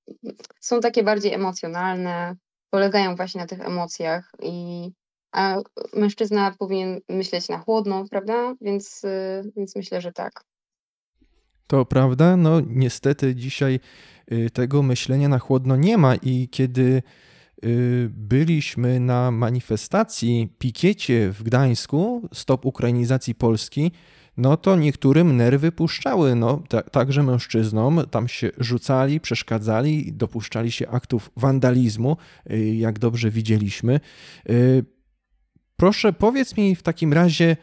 są takie bardziej emocjonalne, polegają właśnie na tych emocjach, i, a mężczyzna powinien myśleć na chłodno, prawda? Więc, y, więc myślę, że tak. To prawda, no niestety dzisiaj y, tego myślenia na chłodno nie ma i kiedy y, byliśmy na manifestacji, pikiecie w Gdańsku, stop ukrainizacji Polski, no to niektórym nerwy puszczały, no także mężczyznom, tam się rzucali, przeszkadzali, dopuszczali się aktów wandalizmu, y, jak dobrze widzieliśmy. Proszę powiedz mi w takim razie,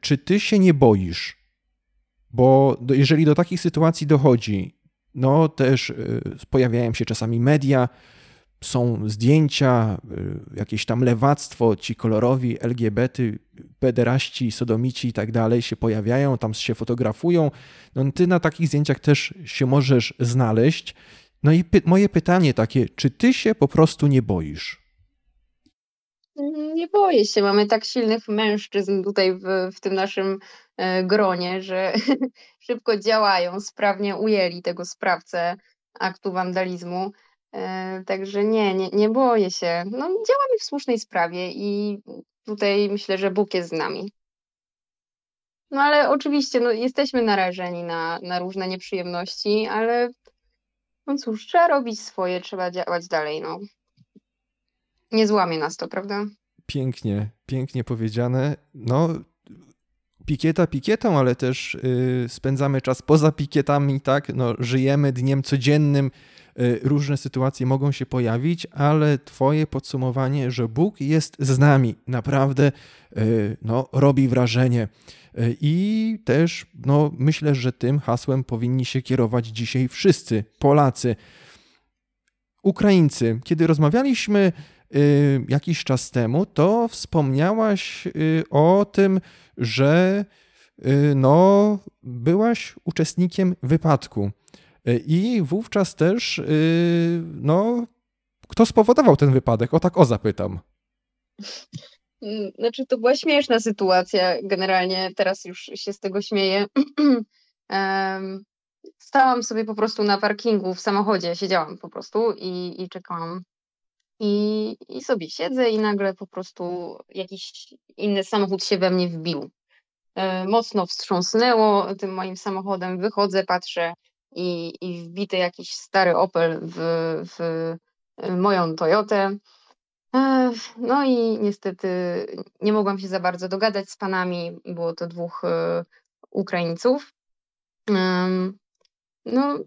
czy ty się nie boisz? Bo jeżeli do takich sytuacji dochodzi, no też y, pojawiają się czasami media, są zdjęcia, y, jakieś tam lewactwo, ci kolorowi LGBT, pederaści, sodomici i tak dalej się pojawiają, tam się fotografują. No ty na takich zdjęciach też się możesz znaleźć. No i py moje pytanie takie, czy ty się po prostu nie boisz? Nie boję się. Mamy tak silnych mężczyzn tutaj w, w tym naszym gronie, że szybko działają, sprawnie ujęli tego sprawcę aktu wandalizmu. E, także nie, nie, nie boję się. No, działamy w słusznej sprawie i tutaj myślę, że Bóg jest z nami. No ale oczywiście no, jesteśmy narażeni na, na różne nieprzyjemności, ale no cóż, trzeba robić swoje, trzeba działać dalej. No. Nie złamie nas to, prawda? Pięknie, pięknie powiedziane. No, pikieta pikietą, ale też y, spędzamy czas poza pikietami, tak? No, żyjemy dniem codziennym, różne sytuacje mogą się pojawić, ale Twoje podsumowanie, że Bóg jest z nami, naprawdę no, robi wrażenie. I też no, myślę, że tym hasłem powinni się kierować dzisiaj wszyscy Polacy. Ukraińcy, kiedy rozmawialiśmy y, jakiś czas temu, to wspomniałaś y, o tym, że y, no, byłaś uczestnikiem wypadku. I wówczas też, no, kto spowodował ten wypadek? O tak o zapytam. Mm, znaczy, to była śmieszna sytuacja. Generalnie teraz już się z tego śmieję. Stałam sobie po prostu na parkingu w samochodzie, siedziałam po prostu i, i czekałam. I, I sobie siedzę i nagle po prostu jakiś inny samochód się we mnie wbił. E, mocno wstrząsnęło tym moim samochodem, wychodzę, patrzę i, i wbity jakiś stary Opel w, w moją Toyotę. E, no i niestety nie mogłam się za bardzo dogadać z panami, było to dwóch e, Ukraińców. No,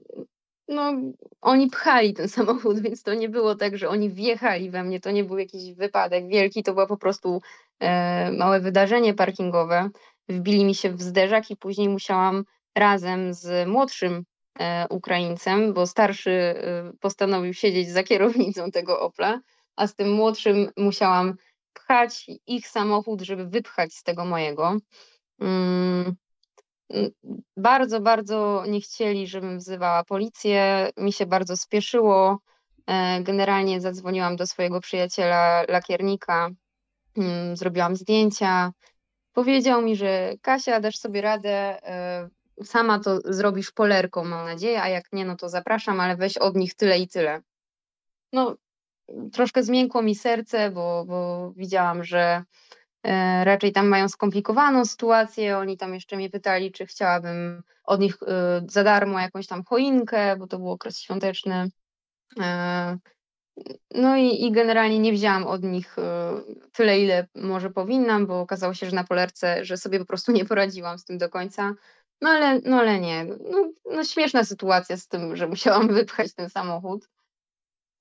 no, oni pchali ten samochód, więc to nie było tak, że oni wjechali we mnie, to nie był jakiś wypadek wielki, to było po prostu e, małe wydarzenie parkingowe. Wbili mi się w zderzak i później musiałam razem z młodszym e, Ukraińcem, bo starszy e, postanowił siedzieć za kierownicą tego Opla, a z tym młodszym musiałam pchać ich samochód, żeby wypchać z tego mojego. Mm, bardzo, bardzo nie chcieli, żebym wzywała policję. Mi się bardzo spieszyło. E, generalnie zadzwoniłam do swojego przyjaciela lakiernika, mm, zrobiłam zdjęcia. Powiedział mi, że Kasia, dasz sobie radę, e, sama to zrobisz polerką, mam nadzieję, a jak nie, no to zapraszam, ale weź od nich tyle i tyle. No, troszkę zmiękło mi serce, bo, bo widziałam, że raczej tam mają skomplikowaną sytuację. Oni tam jeszcze mnie pytali, czy chciałabym od nich e, za darmo jakąś tam choinkę, bo to był okres świąteczny. E, no i, i generalnie nie wzięłam od nich tyle, ile może powinnam, bo okazało się, że na polerce, że sobie po prostu nie poradziłam z tym do końca. No ale, no ale nie. No, no śmieszna sytuacja z tym, że musiałam wypchać ten samochód.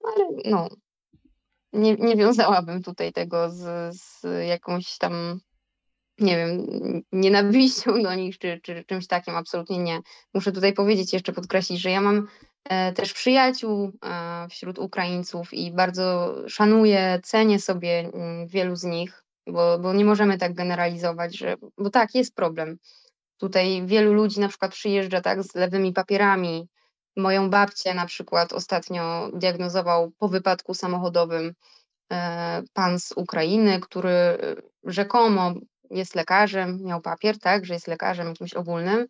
No ale no, nie, nie wiązałabym tutaj tego z, z jakąś tam, nie wiem, nienawiścią do nich, czy, czy czymś takim, absolutnie nie. Muszę tutaj powiedzieć, jeszcze podkreślić, że ja mam e, też przyjaciół e, wśród Ukraińców i bardzo szanuję, cenię sobie mm, wielu z nich, bo, bo nie możemy tak generalizować, że, bo tak, jest problem. Tutaj wielu ludzi na przykład przyjeżdża tak z lewymi papierami, Moją babcię na przykład ostatnio diagnozował po wypadku samochodowym e, pan z Ukrainy, który e, rzekomo jest lekarzem, miał papier, tak, że jest lekarzem jakimś ogólnym,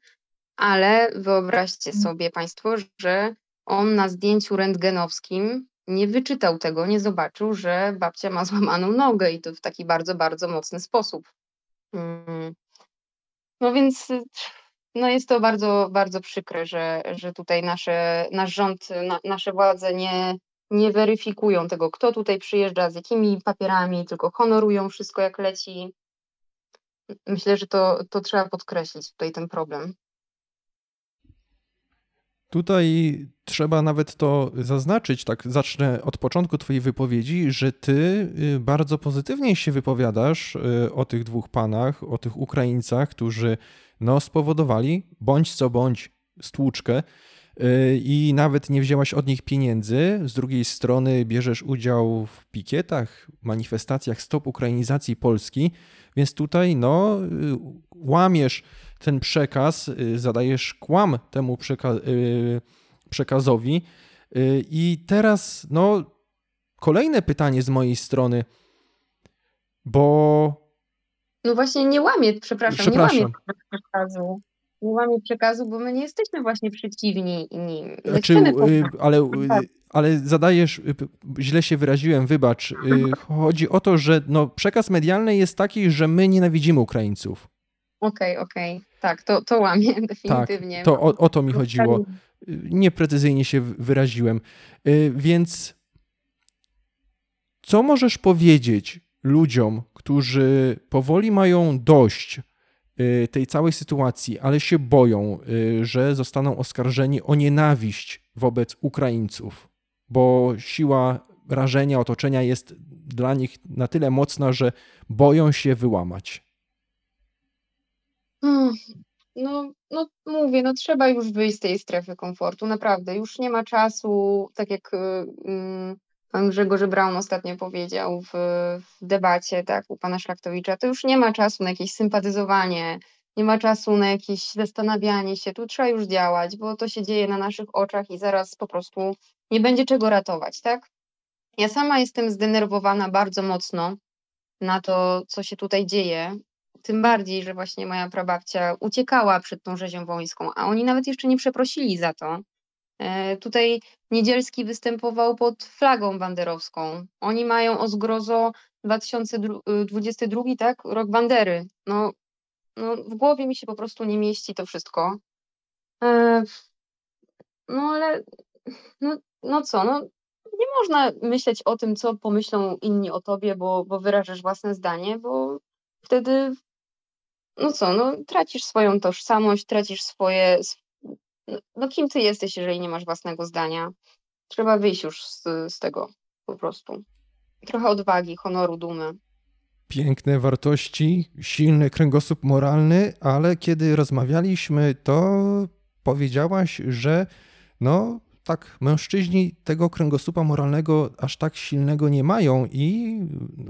ale wyobraźcie mhm. sobie Państwo, że on na zdjęciu rentgenowskim nie wyczytał tego, nie zobaczył, że babcia ma złamaną nogę i to w taki bardzo, bardzo mocny sposób. Mm. No więc no jest to bardzo, bardzo przykre, że, że tutaj nasze, nasz rząd, na, nasze władze nie, nie weryfikują tego, kto tutaj przyjeżdża, z jakimi papierami, tylko honorują wszystko jak leci. Myślę, że to, to trzeba podkreślić tutaj ten problem. Tutaj trzeba nawet to zaznaczyć, tak zacznę od początku Twojej wypowiedzi, że Ty y, bardzo pozytywnie się wypowiadasz y, o tych dwóch panach, o tych Ukraińcach, którzy no, spowodowali bądź co bądź stłuczkę y, i nawet nie wzięłaś od nich pieniędzy. Z drugiej strony bierzesz udział w pikietach, manifestacjach stop ukrainizacji Polski, więc tutaj no, y, łamiesz ten przekaz, y, zadajesz kłam temu przeka przekazowi. I teraz no, kolejne pytanie z mojej strony, bo no właśnie nie łamie, przepraszam, Przepraszam. nie łamie przekazu. Nie łamie przekazu, bo my nie jesteśmy właśnie przeciwni nim. My Znaczy, y, ale, y, tak. ale zadajesz, y, źle się wyraziłem, wybacz. Chodzi o to, że no, przekaz medialny jest taki, że my nienawidzimy Ukraińców. Okej, okej. Tak, to, to łamie Tak, definitywnie. to o, o to mi chodziło. Nieprecyzyjnie się wyraziłem. Więc co możesz powiedzieć ludziom, którzy powoli mają dość y, tej całej sytuacji, ale się boją, y, że zostaną oskarżeni o nienawiść wobec Ukraińców, bo siła rażenia otoczenia jest dla nich na tyle mocna, że boją się wyłamać. Hmm, no, no mówię, no trzeba już wyjść z tej strefy komfortu, naprawdę. Już nie ma czasu, tak jak y, mm, pan Grzegorz Braun ostatnio powiedział w, w debacie tak, u pana Szlachtowicza, to już nie ma czasu na jakieś sympatyzowanie, nie ma czasu na jakieś zastanawianie się, tu trzeba już działać, bo to się dzieje na naszych oczach i zaraz po prostu nie będzie czego ratować, tak? Ja sama jestem zdenerwowana bardzo mocno na to, co się tutaj dzieje. Tym bardziej, że właśnie moja prababcia uciekała przed tą rzezią wońską, a oni nawet jeszcze nie przeprosili za to. E, tutaj Niedzielski występował pod flagą banderowską. Oni mają o zgrozo 2022, tak? Rok bandery. No, no, w głowie mi się po prostu nie mieści to wszystko. E, no ale, no, no co, no nie można myśleć o tym, co pomyślą inni o tobie, bo, bo wyrażasz własne zdanie, bo wtedy, no co, no tracisz swoją tożsamość, tracisz swoje, no, kim ty jesteś, jeżeli nie masz własnego zdania? Trzeba wyjść już z, z tego po prostu. Trochę odwagi, honoru, dumy. Piękne wartości, silny kręgosłup moralny, ale kiedy rozmawialiśmy, to powiedziałaś, że no tak, mężczyźni tego kręgosłupa moralnego aż tak silnego nie mają i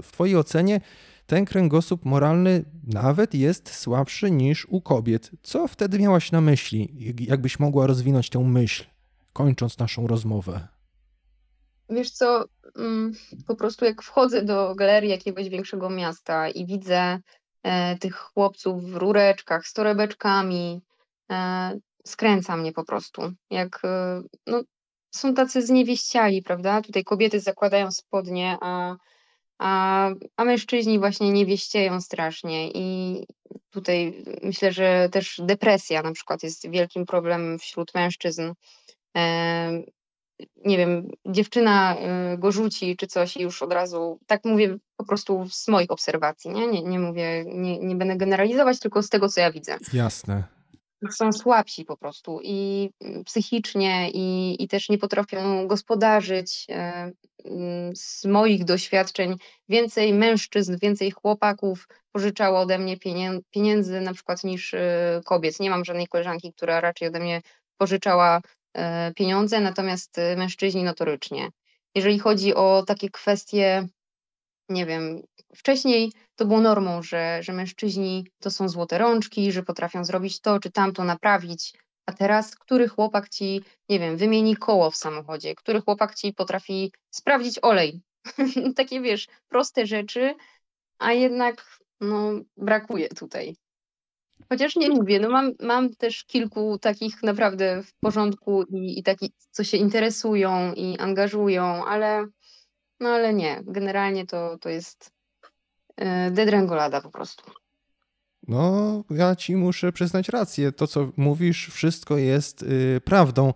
w Twojej ocenie ten kręgosłup moralny nawet jest słabszy niż u kobiet. Co wtedy miałaś na myśli? Jakbyś mogła rozwinąć tę myśl, kończąc naszą rozmowę? Wiesz co, mm, po prostu jak wchodzę do galerii jakiegoś większego miasta i widzę e, tych chłopców w rureczkach z torebeczkami, e, skręca mnie po prostu. Jak e, no, są tacy zniewieściali, prawda? Tutaj kobiety zakładają spodnie, a, a, a mężczyźni właśnie niewieścieją strasznie. I tutaj myślę, że też depresja na przykład jest wielkim problemem wśród mężczyzn. nie wiem, dziewczyna y, go rzuci czy coś i już od razu, tak mówię po prostu z moich obserwacji, nie, nie, nie mówię, nie, nie będę generalizować, tylko z tego, co ja widzę. Jasne są słabsi po prostu i mm, psychicznie, i, i też nie potrafią gospodarzyć. E, mm, z moich doświadczeń więcej mężczyzn, więcej chłopaków pożyczało ode mnie pieniędzy na przykład niż e, kobiet. Nie mam żadnej koleżanki, która raczej ode mnie pożyczała e, pieniądze, natomiast mężczyźni notorycznie. Jeżeli chodzi o takie kwestie, nie wiem, wcześniej to było normą, że, że mężczyźni to są złote rączki, że potrafią zrobić to czy tamto, naprawić. A teraz, który chłopak ci, nie wiem, wymieni koło w samochodzie, który chłopak ci potrafi sprawdzić olej. Takie wiesz, proste rzeczy, a jednak no, brakuje tutaj. Chociaż nie mówię, no mam, mam też kilku takich naprawdę w porządku i, i takich, co się interesują i angażują, ale no ale nie, generalnie to, to jest E, Dedrengolada po prostu. No, ja ci muszę przyznać rację. To, co mówisz, wszystko jest y, prawdą.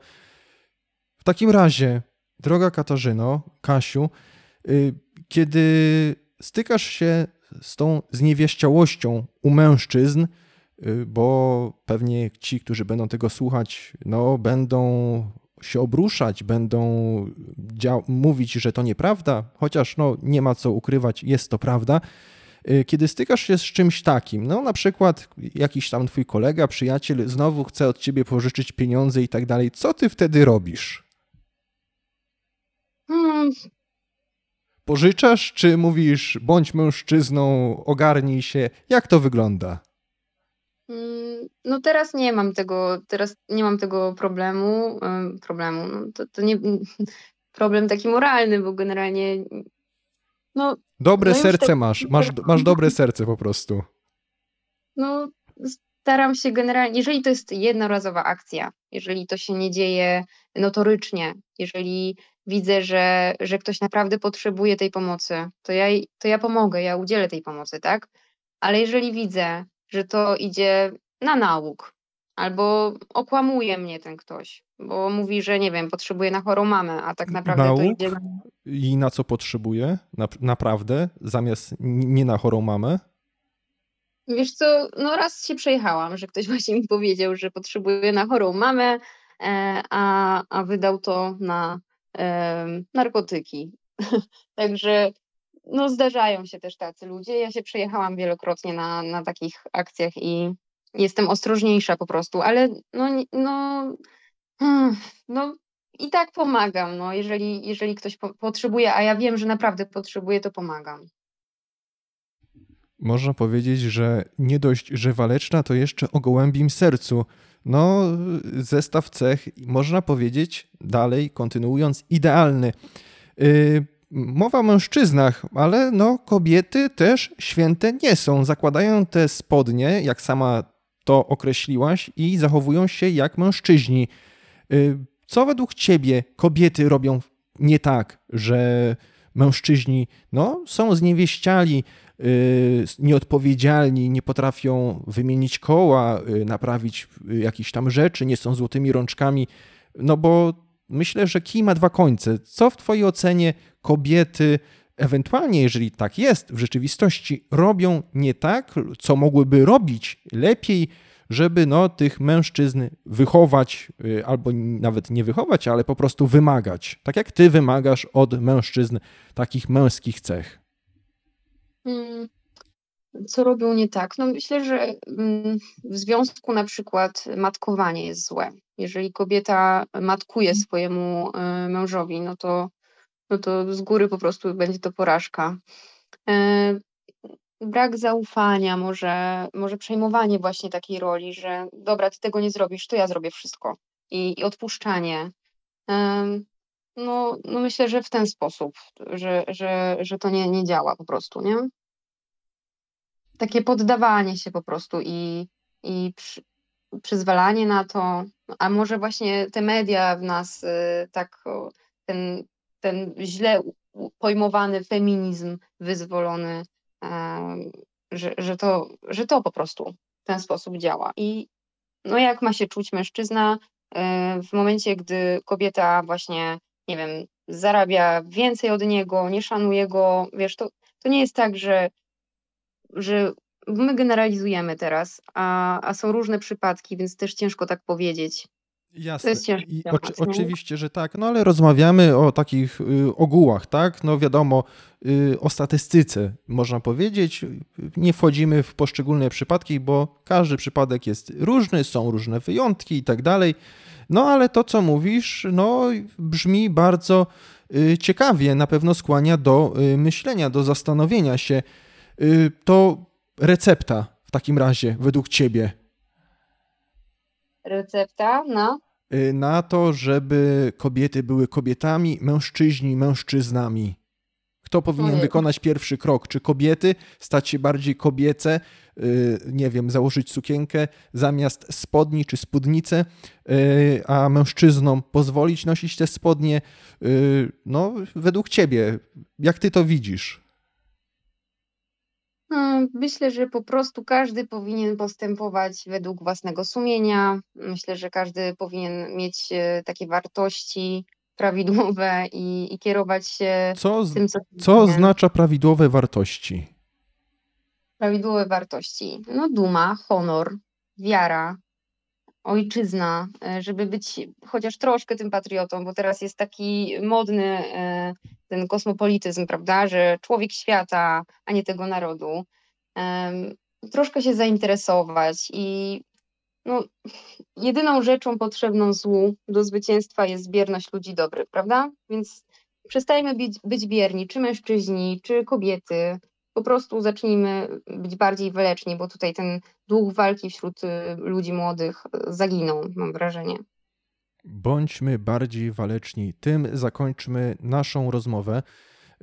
W takim razie, droga Katarzyno, Kasiu, y, kiedy stykasz się z tą zniewieściałością u mężczyzn, y, bo pewnie ci, którzy będą tego słuchać, no, będą się obruszać, będą mówić, że to nieprawda, chociaż no, nie ma co ukrywać, jest to prawda. Y, kiedy stykasz się z czymś takim, no na przykład jakiś tam twój kolega, przyjaciel znowu chce od ciebie pożyczyć pieniądze i tak dalej, co ty wtedy robisz? Hmm. Pożyczasz, czy mówisz, bądź mężczyzną, ogarnij się? Jak to wygląda? Mm, no teraz nie mam tego, teraz nie mam tego problemu, problemu, no to, to nie, problem taki moralny, bo generalnie no, Dobre no serce tak... masz, masz, masz dobre serce po prostu. No staram się generalnie, jeżeli to jest jednorazowa akcja, jeżeli to się nie dzieje notorycznie, jeżeli widzę, że, że ktoś naprawdę potrzebuje tej pomocy, to ja, to ja pomogę, ja udzielę tej pomocy, tak? Ale jeżeli widzę, że to idzie na nauk, albo okłamuje mnie ten ktoś, bo mówi, że nie wiem, potrzebuje na chorą mamę, a tak naprawdę nauk? to idzie na... I na co potrzebuje? Na, naprawdę? Zamiast nie na chorą mamę? Wiesz co, no raz się przejechałam, że ktoś właśnie mi powiedział, że potrzebuje na chorą mamę, e, a, a wydał to na narkotyki. Także no, zdarzają się też tacy ludzie. Ja się przejechałam wielokrotnie na, na takich akcjach i jestem ostrożniejsza po prostu, ale no, no, hmm, no i tak pomagam. No, jeżeli, jeżeli ktoś po potrzebuje, a ja wiem, że naprawdę potrzebuje, to pomagam. Można powiedzieć, że nie dość, że waleczna, to jeszcze o gołębim sercu. No, zestaw cech, można powiedzieć, dalej kontynuując, idealny. Yy, mowa o mężczyznach, ale no, kobiety też święte nie są. Zakładają te spodnie, jak sama to określiłaś, i zachowują się jak mężczyźni. Yy, co według ciebie kobiety robią nie tak, że mężczyźni no, są zniewieściali, Y, nieodpowiedzialni, nie potrafią wymienić koła, y, naprawić y, jakichś tam rzeczy, nie są złotymi rączkami. No bo myślę, że kij ma dwa końce. Co w Twojej ocenie kobiety, ewentualnie jeżeli tak jest w rzeczywistości, robią nie tak, co mogłyby robić lepiej, żeby no, tych mężczyzn wychować, albo nawet nie wychować, ale po prostu wymagać. Tak jak ty wymagasz od mężczyzn takich męskich cech. Mm, co robią nie tak? No myślę, że mm, w związku na przykład matkowanie jest złe. Jeżeli kobieta matkuje mhm. swojemu y, mężowi, no to, no to z góry po prostu będzie to porażka. E, brak zaufania, może, może przejmowanie właśnie takiej roli, że dobra, ty tego nie zrobisz, to ja zrobię wszystko. I, i odpuszczanie. No, no myślę, że w ten sposób, że, że, że to nie, nie działa po prostu, nie? Takie poddawanie się po prostu i, i przy, przyzwalanie na to, a może właśnie te media w nas y, tak ten, ten źle pojmowany feminizm wyzwolony, że, że, to, że to po prostu w ten sposób działa. I no jak ma się czuć mężczyzna y, w momencie, gdy kobieta właśnie, nie wiem, zarabia więcej od niego, nie szanuje go, wiesz, to, to nie jest tak, że że my generalizujemy teraz, a, a są różne przypadki, więc też ciężko tak powiedzieć. Jasne. I oczy, oczywiście, że tak, no ale rozmawiamy o takich y, ogółach, tak? No wiadomo, y, o statystyce można powiedzieć. Nie wchodzimy w poszczególne przypadki, bo każdy przypadek jest różny, są różne wyjątki i tak dalej. No ale to, co mówisz, no brzmi bardzo y, ciekawie, na pewno skłania do myślenia, do zastanowienia się. Y, to recepta w takim razie według ciebie? Recepta na? Y, na to, żeby kobiety były kobietami, mężczyźni mężczyznami. Kto powinien wykonać pierwszy krok? Czy kobiety stać się bardziej kobiece, y, nie wiem, założyć sukienkę zamiast spodni czy spódnicę, a mężczyznom pozwolić nosić te spodnie? No, według ciebie, jak ty to widzisz? No, myślę, że po prostu każdy powinien postępować według własnego sumienia. Myślę, że każdy powinien mieć e, takie wartości prawidłowe i, i kierować się Co, z, tym, co. co oznacza prawidłowe wartości? Prawidłowe wartości. No, duma, honor, wiara, ojczyzna, e, żeby być chociaż troszkę tym patriotą, bo teraz jest taki modny e, ten kosmopolityzm, prawda, że człowiek świata, a nie tego narodu. Troszkę się zainteresować i no, jedyną rzeczą potrzebną złu do zwycięstwa jest bierność ludzi dobrych, prawda? Więc przestajmy być, być bierni, czy mężczyźni, czy kobiety, po prostu zacznijmy być bardziej wyleczni, bo tutaj ten duch walki wśród y, ludzi młodych y, zaginął, mam wrażenie. Bądźmy bardziej waleczni. Tym zakończmy naszą rozmowę.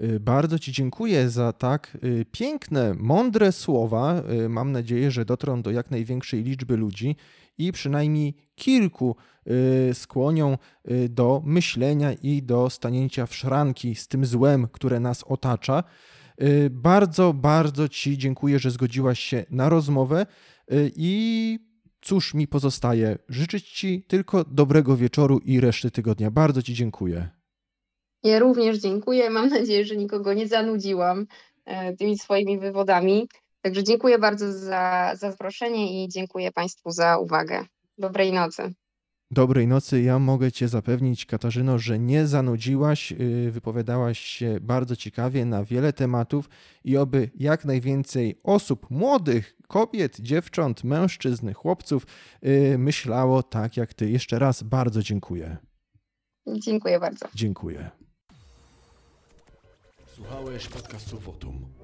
Y, bardzo Ci dziękuję za tak piękne, mądre słowa. Mam nadzieję, że dotrą do jak największej liczby ludzi i przynajmniej kilku skłonią do myślenia i do stanięcia w szranki z tym złem, które nas otacza. Y, bardzo, bardzo Ci dziękuję, że zgodziłaś się na rozmowę y, i cóż mi pozostaje? Życzyć Ci tylko dobrego wieczoru i reszty tygodnia. Bardzo Ci dziękuję. Ja również dziękuję. Mam nadzieję, że nikogo nie zanudziłam e, tymi swoimi wywodami. Także dziękuję bardzo za zaproszenie i dziękuję Państwu za uwagę. Dobrej nocy. Dobrej nocy. Ja mogę Cię zapewnić, Katarzyno, że nie zanudziłaś, y, wypowiadałaś się bardzo ciekawie na wiele tematów i oby jak najwięcej osób, młodych, kobiet, dziewcząt, mężczyzn, chłopców y, myślało tak jak Ty. Jeszcze raz bardzo dziękuję. Dziękuję bardzo. Dziękuję. Słuchałeś podcastu Wotum.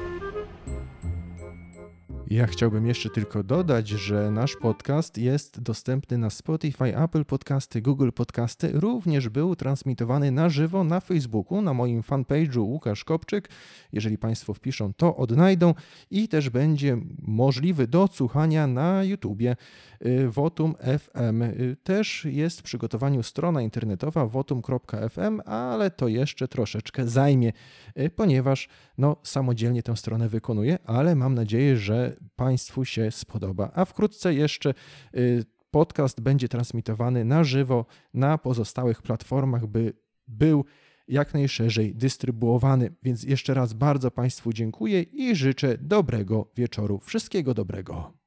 Ja chciałbym jeszcze tylko dodać, że nasz podcast jest dostępny na Spotify, Apple Podcasty, Google Podcasty. Również był transmitowany na żywo na Facebooku, na moim fanpage'u Łukasz Kopczyk. Jeżeli Państwo wpiszą, to odnajdą i też będzie możliwy do odsłuchania na YouTubie y, Votum FM. Y, Też jest w przygotowaniu strona internetowa votum.fm, ale to jeszcze troszeczkę zajmie, y, ponieważ no, samodzielnie tę stronę wykonuję, ale mam nadzieję, że Państwu się spodoba. A wkrótce jeszcze y, podcast będzie transmitowany na żywo na pozostałych platformach, by był jak najszerzej dystrybuowany. Więc jeszcze raz bardzo Państwu dziękuję i życzę dobrego wieczoru. Wszystkiego dobrego.